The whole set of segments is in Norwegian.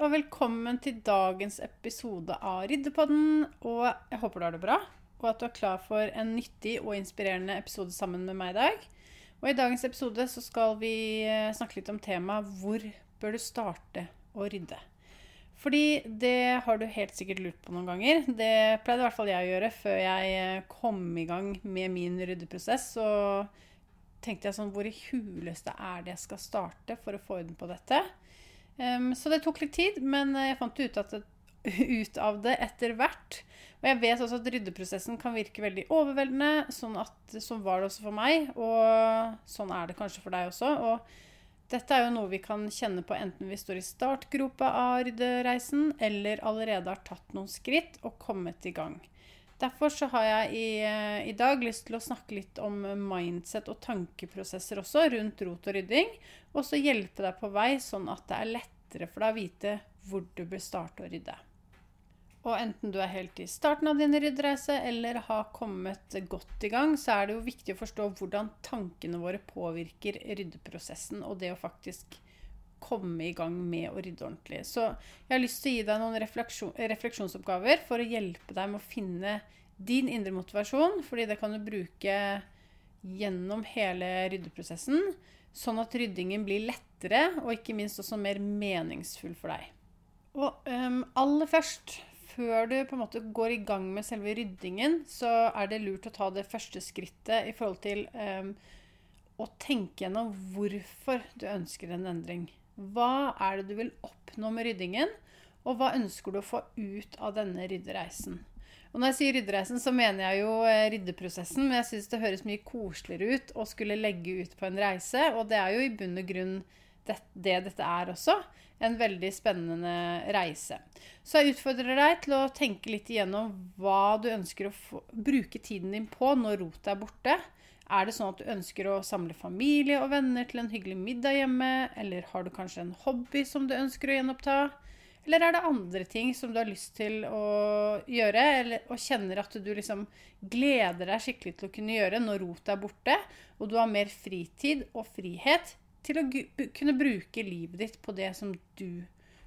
Og velkommen til dagens episode av Riddepodden. Og jeg håper du har det bra, og at du er klar for en nyttig og inspirerende episode sammen med meg i dag. Og i dagens episode så skal vi eh, snakke litt om temaet 'Hvor bør du starte å rydde?' Fordi det har du helt sikkert lurt på noen ganger. Det pleide i hvert fall jeg å gjøre før jeg eh, kom i gang med min ryddeprosess. Så tenkte jeg sånn Hvor i huleste er det jeg skal starte for å få orden på dette? Um, så det tok litt tid, men jeg fant ut, det, ut, av det etter hvert. Og jeg vet også at ryddeprosessen kan virke veldig overveldende. Sånn, at, sånn var det også for meg, og sånn er det kanskje for deg også. Og dette er jo noe vi kan kjenne på enten vi står i startgropa av ryddereisen, eller allerede har tatt noen skritt og kommet i gang. Derfor så har jeg i, eh, i, dag lyst til å snakke litt om mindset og tankeprosesser også rundt rot og rydding. Og så hjelpe deg på vei, sånn at det er lettere for deg å vite hvor du bør starte å rydde. Og enten du er helt i starten av din ryddereise eller har kommet godt i gang, så er det jo viktig å forstå hvordan tankene våre påvirker ryddeprosessen og det å faktisk komme i gang med å rydde ordentlig. Så jeg har lyst til å gi deg noen refleksjon, refleksjonsoppgaver for å hjelpe deg med å finne din indre motivasjon, fordi det kan du bruke gjennom hele ryddeprosessen, sånn at ryddingen blir lettere og ikke minst også mer meningsfull for deg. Og um, aller først, før du på en måte går i gang med selve ryddingen, så er det lurt å ta det første skrittet i forhold til um, å tenke gjennom hvorfor du ønsker en endring. Hva er det du vil oppnå med ryddingen, og hva ønsker du å få ut av denne ryddereisen? Og når jeg sier ryddereisen, så mener jeg jo eh, ryddeprosessen, men jeg syns det høres mye koseligere ut å skulle legge ut på en reise, og det er jo i bunn og grunn det, det dette er også. En veldig spennende reise. Så jeg utfordrer deg til å tenke litt igjennom hva du ønsker å få, bruke tiden din på når rotet er borte. Er det sånn at du ønsker å samle familie og venner til en hyggelig middag hjemme? Eller har du kanskje en hobby som du ønsker å gjenoppta? Eller er det andre ting som du har lyst til å gjøre, eller, og kjenner at du liksom gleder deg skikkelig til å kunne gjøre når rotet er borte, og du har mer fritid og frihet til å kunne bruke livet ditt på det som du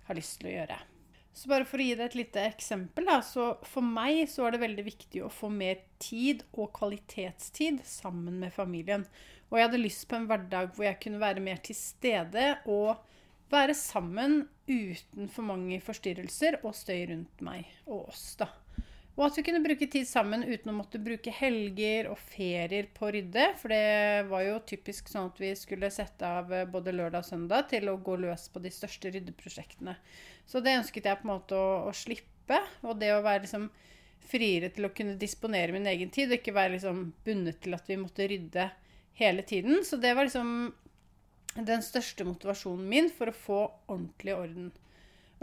har lyst til å gjøre? Så bare for å gi deg et lite eksempel, da, så for meg så er det veldig viktig å få mer tid og kvalitetstid sammen med familien. Og jeg hadde lyst på en hverdag hvor jeg kunne være mer til stede og være sammen uten for mange forstyrrelser og støy rundt meg og oss, da. Og at vi kunne bruke tid sammen uten å måtte bruke helger og ferier på å rydde. For det var jo typisk sånn at vi skulle sette av både lørdag og søndag til å gå løs på de største ryddeprosjektene. Så det ønsket jeg på en måte å, å slippe. Og det å være liksom friere til å kunne disponere min egen tid, og ikke være liksom bundet til at vi måtte rydde hele tiden. Så det var liksom den største motivasjonen min for å få ordentlig orden.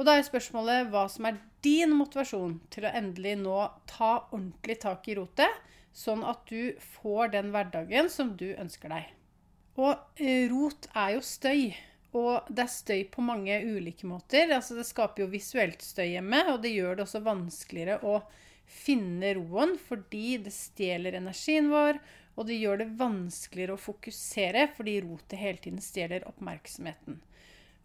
Og da er spørsmålet hva som er din motivasjon til å endelig nå ta ordentlig tak i rotet, sånn at du får den hverdagen som du ønsker deg. Og eh, rot er jo støy. Og det er støy på mange ulike måter. Altså, det skaper jo visuelt støy hjemme, og det gjør det også vanskeligere å finne roen fordi det stjeler energien vår, og det gjør det vanskeligere å fokusere fordi rotet hele tiden stjeler oppmerksomheten.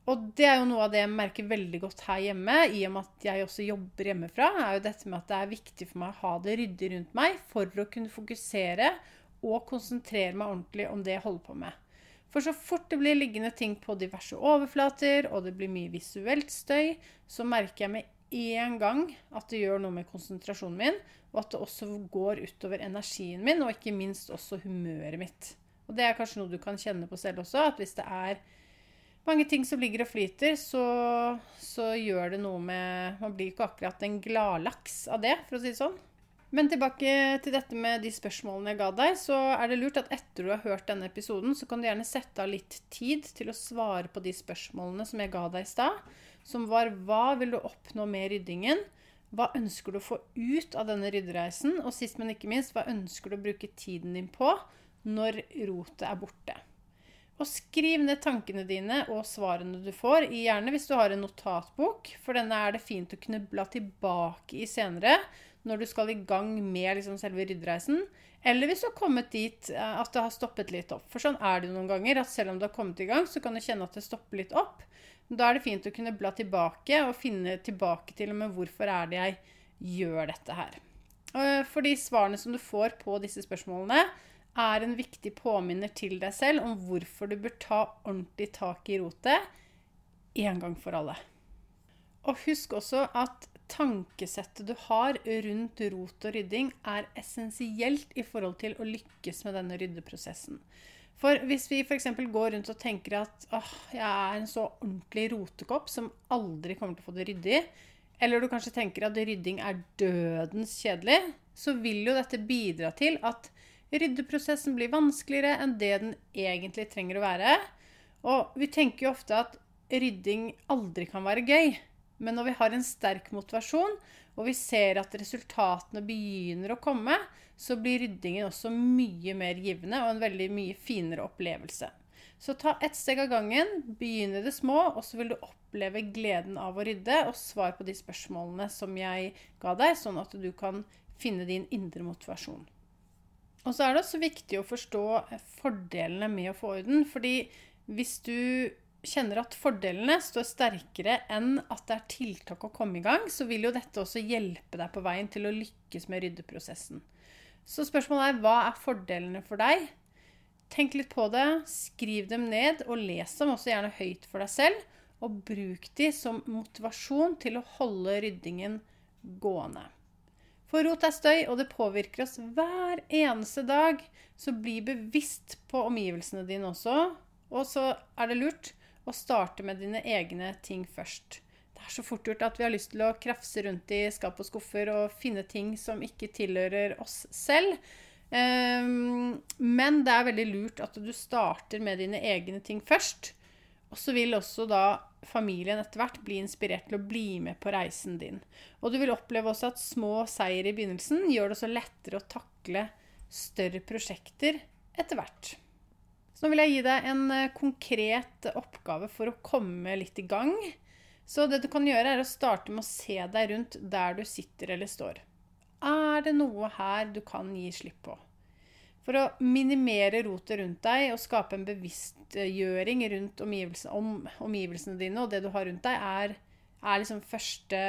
Og det er jo noe av det jeg merker veldig godt her hjemme, i og med at jeg også jobber hjemmefra, er jo dette med at det er viktig for meg å ha det ryddig rundt meg for å kunne fokusere og konsentrere meg ordentlig om det jeg holder på med. For så fort det blir liggende ting på diverse overflater, og det blir mye visuelt støy, så merker jeg med en gang at det gjør noe med konsentrasjonen min, og at det også går utover energien min, og ikke minst også humøret mitt. Og det er kanskje noe du kan kjenne på selv også, at hvis det er mange ting som ligger og flyter, så, så gjør det noe med Man blir ikke akkurat en gladlaks av det, for å si det sånn. Men tilbake til dette med de spørsmålene jeg ga deg, så er det lurt at etter du har hørt denne episoden, så kan du gjerne sette av litt tid til å svare på de spørsmålene som jeg ga deg i stad som var hva vil du oppnå med ryddingen? Hva ønsker du å få ut av denne ryddereisen? Og sist, men ikke minst, hva ønsker du å bruke tiden din på når rotet er borte? Og skriv ned tankene dine og svarene du får, gjerne hvis du har en notatbok, for denne er det fint å kunne bla tilbake i senere når du skal i gang med liksom selve ryddereisen. Eller hvis du har kommet dit eh, at det har stoppet litt opp. For sånn er det jo noen ganger at selv om du har kommet i gang, så kan du kjenne at det stopper litt opp. Da er det fint å kunne bla tilbake og finne tilbake til og med hvorfor er det jeg gjør dette her. For de svarene som du får på disse spørsmålene, er en viktig påminner til deg selv om hvorfor du bør ta ordentlig tak i rotet en gang for alle. Og husk også at tankesettet du har rundt rot og rydding, er essensielt i forhold til å lykkes med denne ryddeprosessen. For hvis vi f.eks. går rundt og tenker at åh, jeg er en så ordentlig rotekopp som aldri kommer til å få det ryddig, eller du kanskje tenker at rydding er dødens kjedelig, så vil jo dette bidra til at ryddeprosessen blir vanskeligere enn det den egentlig trenger å være. Og vi tenker jo ofte at rydding aldri kan være gøy. Men når vi har en sterk motivasjon, og vi ser at resultatene begynner å komme, så blir ryddingen også mye mer givende og en veldig mye finere opplevelse. Så ta ett steg av gangen, begynn i det små, og så vil du oppleve gleden av å rydde og svar på de spørsmålene som jeg ga deg, sånn at du kan finne din indre motivasjon. Og så er det også viktig å forstå fordelene med å få orden. fordi hvis du kjenner at fordelene står sterkere enn at det er tiltak å komme i gang, så vil jo dette også hjelpe deg på veien til å lykkes med ryddeprosessen. Så spørsmålet er hva er fordelene for deg? Tenk litt på det, skriv dem ned, og les dem også gjerne høyt for deg selv. Og bruk de som motivasjon til å holde ryddingen gående. For rot er støy, og det påvirker oss hver eneste dag. Så bli bevisst på omgivelsene dine også. Og så er det lurt å starte med dine egne ting først. Det er så fort gjort at vi har lyst til å krafse rundt i skap og skuffer og finne ting som ikke tilhører oss selv. Um, men det er veldig lurt at du starter med dine egne ting først. Og så vil også da familien etter hvert bli inspirert til å bli med på reisen din. Og du vil oppleve også at små seier i begynnelsen gjør det også lettere å takle større prosjekter etter hvert. Så nå vil jeg gi deg en eh, konkret oppgave for å komme litt i gang. Så det du kan gjøre, er å starte med å se deg rundt der du sitter eller står. Er det noe her du kan gi slipp på? For å minimere rotet rundt deg og skape en bevisstgjøring rundt omgivelsene, om omgivelsene dine og det du har rundt deg, er, er liksom første,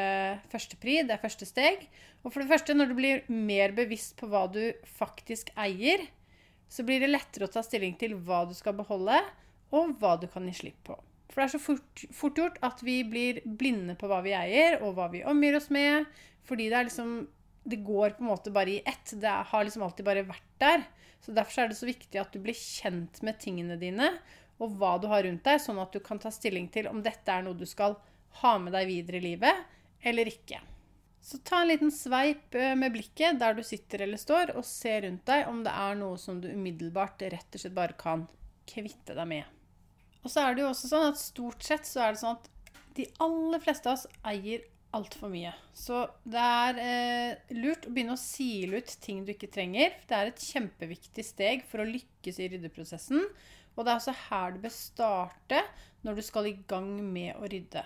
første pri, det er første steg. Og for det første, når du blir mer bevisst på hva du faktisk eier, så blir det lettere å ta stilling til hva du skal beholde, og hva du kan gi slipp på. For det er så fort, fort, gjort at vi blir blinde på hva vi eier, og hva vi omgir oss med. Fordi det er liksom Det går på en måte bare i ett. Det har liksom alltid bare vært der. Så derfor er det så viktig at du blir kjent med tingene dine, og hva du har rundt deg, sånn at du kan ta stilling til om dette er noe du skal ha med deg videre i livet, eller ikke. Så ta en liten sveip eh, med blikket der du sitter eller står, og se rundt deg om det er noe som du umiddelbart rett og slett bare kan kvitte deg med. Og så er det jo også sånn at stort sett så er det sånn at de aller fleste av oss eier altfor mye. Så det er eh, lurt å begynne å sile ut ting du ikke trenger. Det er et kjempeviktig steg for å lykkes i ryddeprosessen. Og det er også her du bør starte når du skal i gang med å rydde.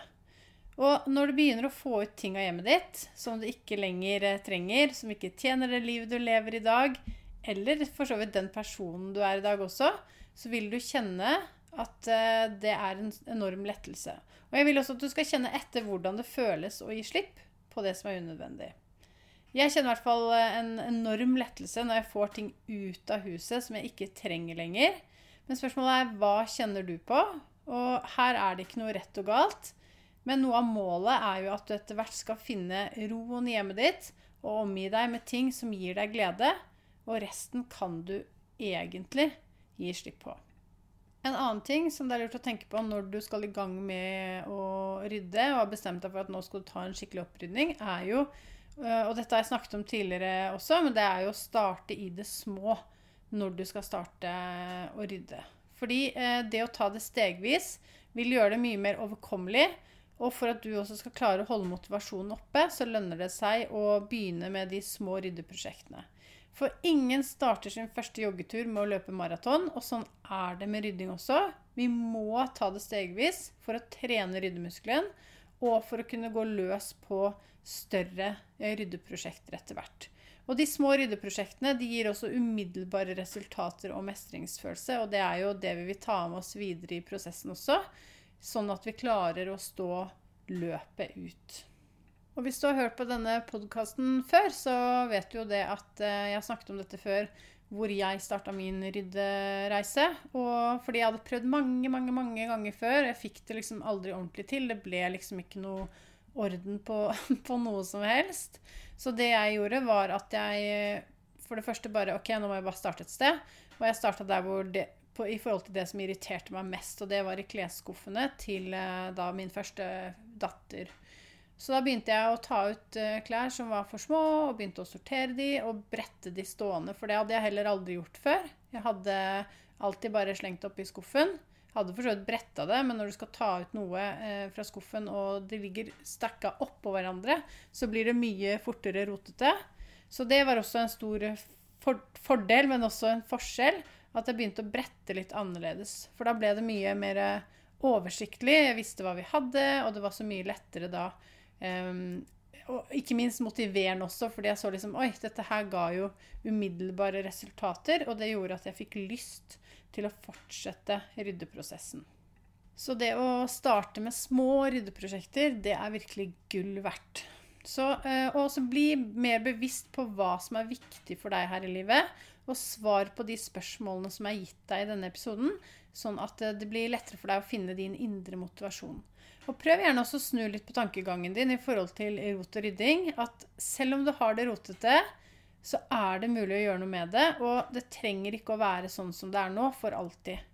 Og når du begynner å få ut ting av hjemmet ditt som du ikke lenger eh, trenger, som ikke tjener det livet du lever i dag, eller for så vidt den personen du er i dag også, så vil du kjenne at eh, det er en enorm lettelse. Og jeg vil også at du skal kjenne etter hvordan det føles å gi slipp på det som er unødvendig. Jeg kjenner i hvert fall eh, en enorm lettelse når jeg får ting ut av huset som jeg ikke trenger lenger. Men spørsmålet er hva kjenner du på? Og her er det ikke noe rett og galt. Men noe av målet er jo at du etter hvert skal finne roen i hjemmet ditt og omgi deg med ting som gir deg glede, og resten kan du egentlig gi slipp på. En annen ting som det er lurt å tenke på når du skal i gang med å rydde, og har bestemt deg for at nå skal du ta en skikkelig opprydning, er jo øh, Og dette har jeg snakket om tidligere også, men det er jo å starte i det små når du skal starte å rydde. Fordi øh, det å ta det stegvis vil gjøre det mye mer overkommelig og for at du også skal klare å holde motivasjonen oppe, så lønner det seg å begynne med de små ryddeprosjektene. For ingen starter sin første joggetur med å løpe maraton, og sånn er det med rydding også. Vi må ta det stegvis for å trene ryddemuskelen, og for å kunne gå løs på større eh, ryddeprosjekter etter hvert. Og de små ryddeprosjektene de gir også umiddelbare resultater og mestringsfølelse, og det er jo det vi vil ta med oss videre i prosessen også sånn at vi klarer å stå løpet ut. Og hvis du har hørt på denne podkasten før, så vet du jo det at eh, jeg har snakket om dette før, hvor jeg starta min ryddereise. Og fordi jeg hadde prøvd mange, mange, mange ganger før. Jeg fikk det liksom aldri ordentlig til. Det ble liksom ikke noe orden på, på noe som helst. Så det jeg gjorde, var at jeg for det første bare OK, nå må jeg bare starte et sted. Og jeg starta der hvor det på, i forhold til det som irriterte meg mest, og det var i klesskuffene til uh, da min første datter. Så da begynte jeg å ta ut uh, klær som var for små, og begynte å sortere de og brette de stående, for det hadde jeg heller aldri gjort før. Jeg hadde alltid bare slengt opp i skuffen. Hadde for så vidt bretta det, men når du skal ta ut noe uh, fra skuffen, og det ligger stakka oppå hverandre, så blir det mye fortere rotete. Så det var også en stor for fordel, men også en forskjell at jeg begynte å brette litt annerledes. For da ble det mye mer oversiktlig. Jeg visste hva vi hadde, og det var så mye lettere da. Og ikke minst motiverende også, fordi jeg så liksom Oi, dette her ga jo umiddelbare resultater, og det gjorde at jeg fikk lyst til å fortsette ryddeprosessen. Så det å starte med små ryddeprosjekter, det er virkelig gull verdt. Så, eh, og også bli mer bevisst på hva som er viktig for deg her i livet, og svar på de spørsmålene som er gitt deg i denne episoden, sånn at det blir lettere for deg å finne din indre motivasjon. Og prøv gjerne også å snu litt på tankegangen din i forhold til rot og rydding. At selv om du har det rotete, så er det mulig å gjøre noe med det. Og det trenger ikke å være sånn som det er nå, for alltid.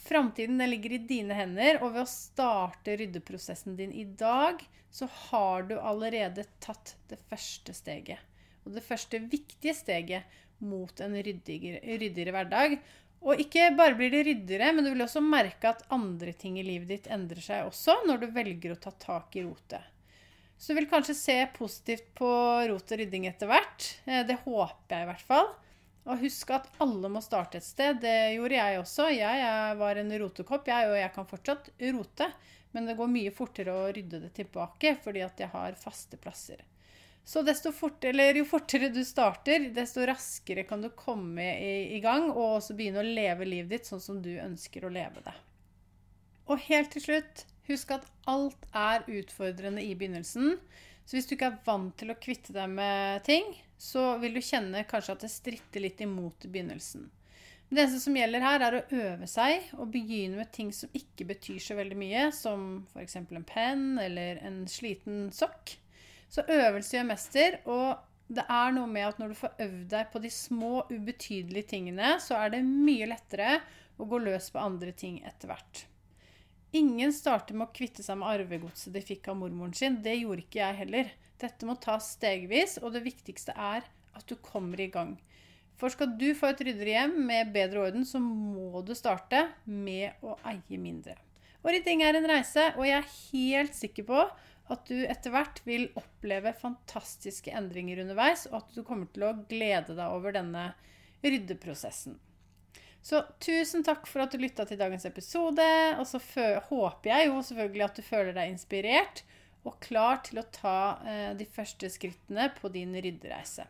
Framtiden ligger i dine hender, og ved å starte ryddeprosessen din i dag, så har du allerede tatt det første steget. Og det første viktige steget mot en ryddigere, ryddigere hverdag. Og ikke bare blir det ryddigere, men du vil også merke at andre ting i livet ditt endrer seg også når du velger å ta tak i rotet. Så du vil kanskje se positivt på rot og rydding etter hvert. Eh, det håper jeg i hvert fall. Og husk at alle må starte et sted. Det gjorde jeg også. Jeg, jeg var en rotekopp, jeg, og jeg kan fortsatt rote. Men det går mye fortere å rydde det tilbake fordi at jeg har faste plasser. Så fortere, jo fortere du starter, desto raskere kan du komme i, i gang og også begynne å leve livet ditt sånn som du ønsker å leve det. Og helt til slutt, husk at alt er utfordrende i begynnelsen. Så hvis du ikke er vant til å kvitte deg med ting, så vil du kjenne kanskje at det stritter litt imot i begynnelsen. Det eneste som gjelder her, er å øve seg og begynne med ting som ikke betyr så veldig mye, som f.eks. en penn eller en sliten sokk. Så øvelse gjør mester, og det er noe med at når du får øvd deg på de små, ubetydelige tingene, så er det mye lettere å gå løs på andre ting etter hvert. Ingen starter med å kvitte seg med arvegodset de fikk av mormoren sin. Det gjorde ikke jeg heller. Dette må tas stegvis, og det viktigste er at du kommer i gang. For skal du få et ryddigere hjem med bedre orden, så må du starte med å eie mindre. Og rydding er en reise, og jeg er helt sikker på at du etter hvert vil oppleve fantastiske endringer underveis, og at du kommer til å glede deg over denne ryddeprosessen. Så tusen takk for at du lytta til dagens episode. Og så håper jeg jo selvfølgelig at du føler deg inspirert, og klar til å ta eh, de første skrittene på din ryddereise.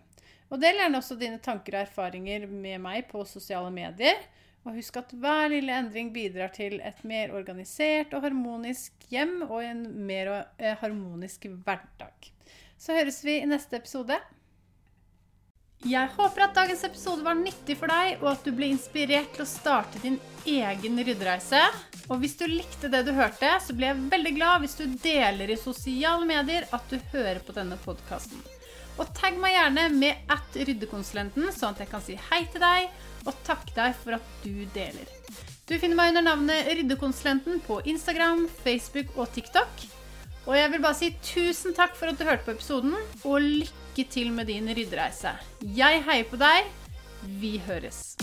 Og del gjerne også dine tanker og erfaringer med meg på sosiale medier. Og husk at hver lille endring bidrar til et mer organisert og harmonisk hjem og en mer eh, harmonisk hverdag. Så høres vi i neste episode. Jeg håper at dagens episode var nyttig for deg, og at du ble inspirert til å starte din egen ryddereise. Og hvis du likte det du hørte, så blir jeg veldig glad hvis du deler i sosiale medier at du hører på denne podkasten. Og tagg meg gjerne med at ryddekonsulenten, sånn at jeg kan si hei til deg og takke deg for at du deler. Du finner meg under navnet Ryddekonsulenten på Instagram, Facebook og TikTok. Og jeg vil bare si tusen takk for at du hørte på episoden, og lykke til med din ryddereise. Jeg heier på deg. Vi høres.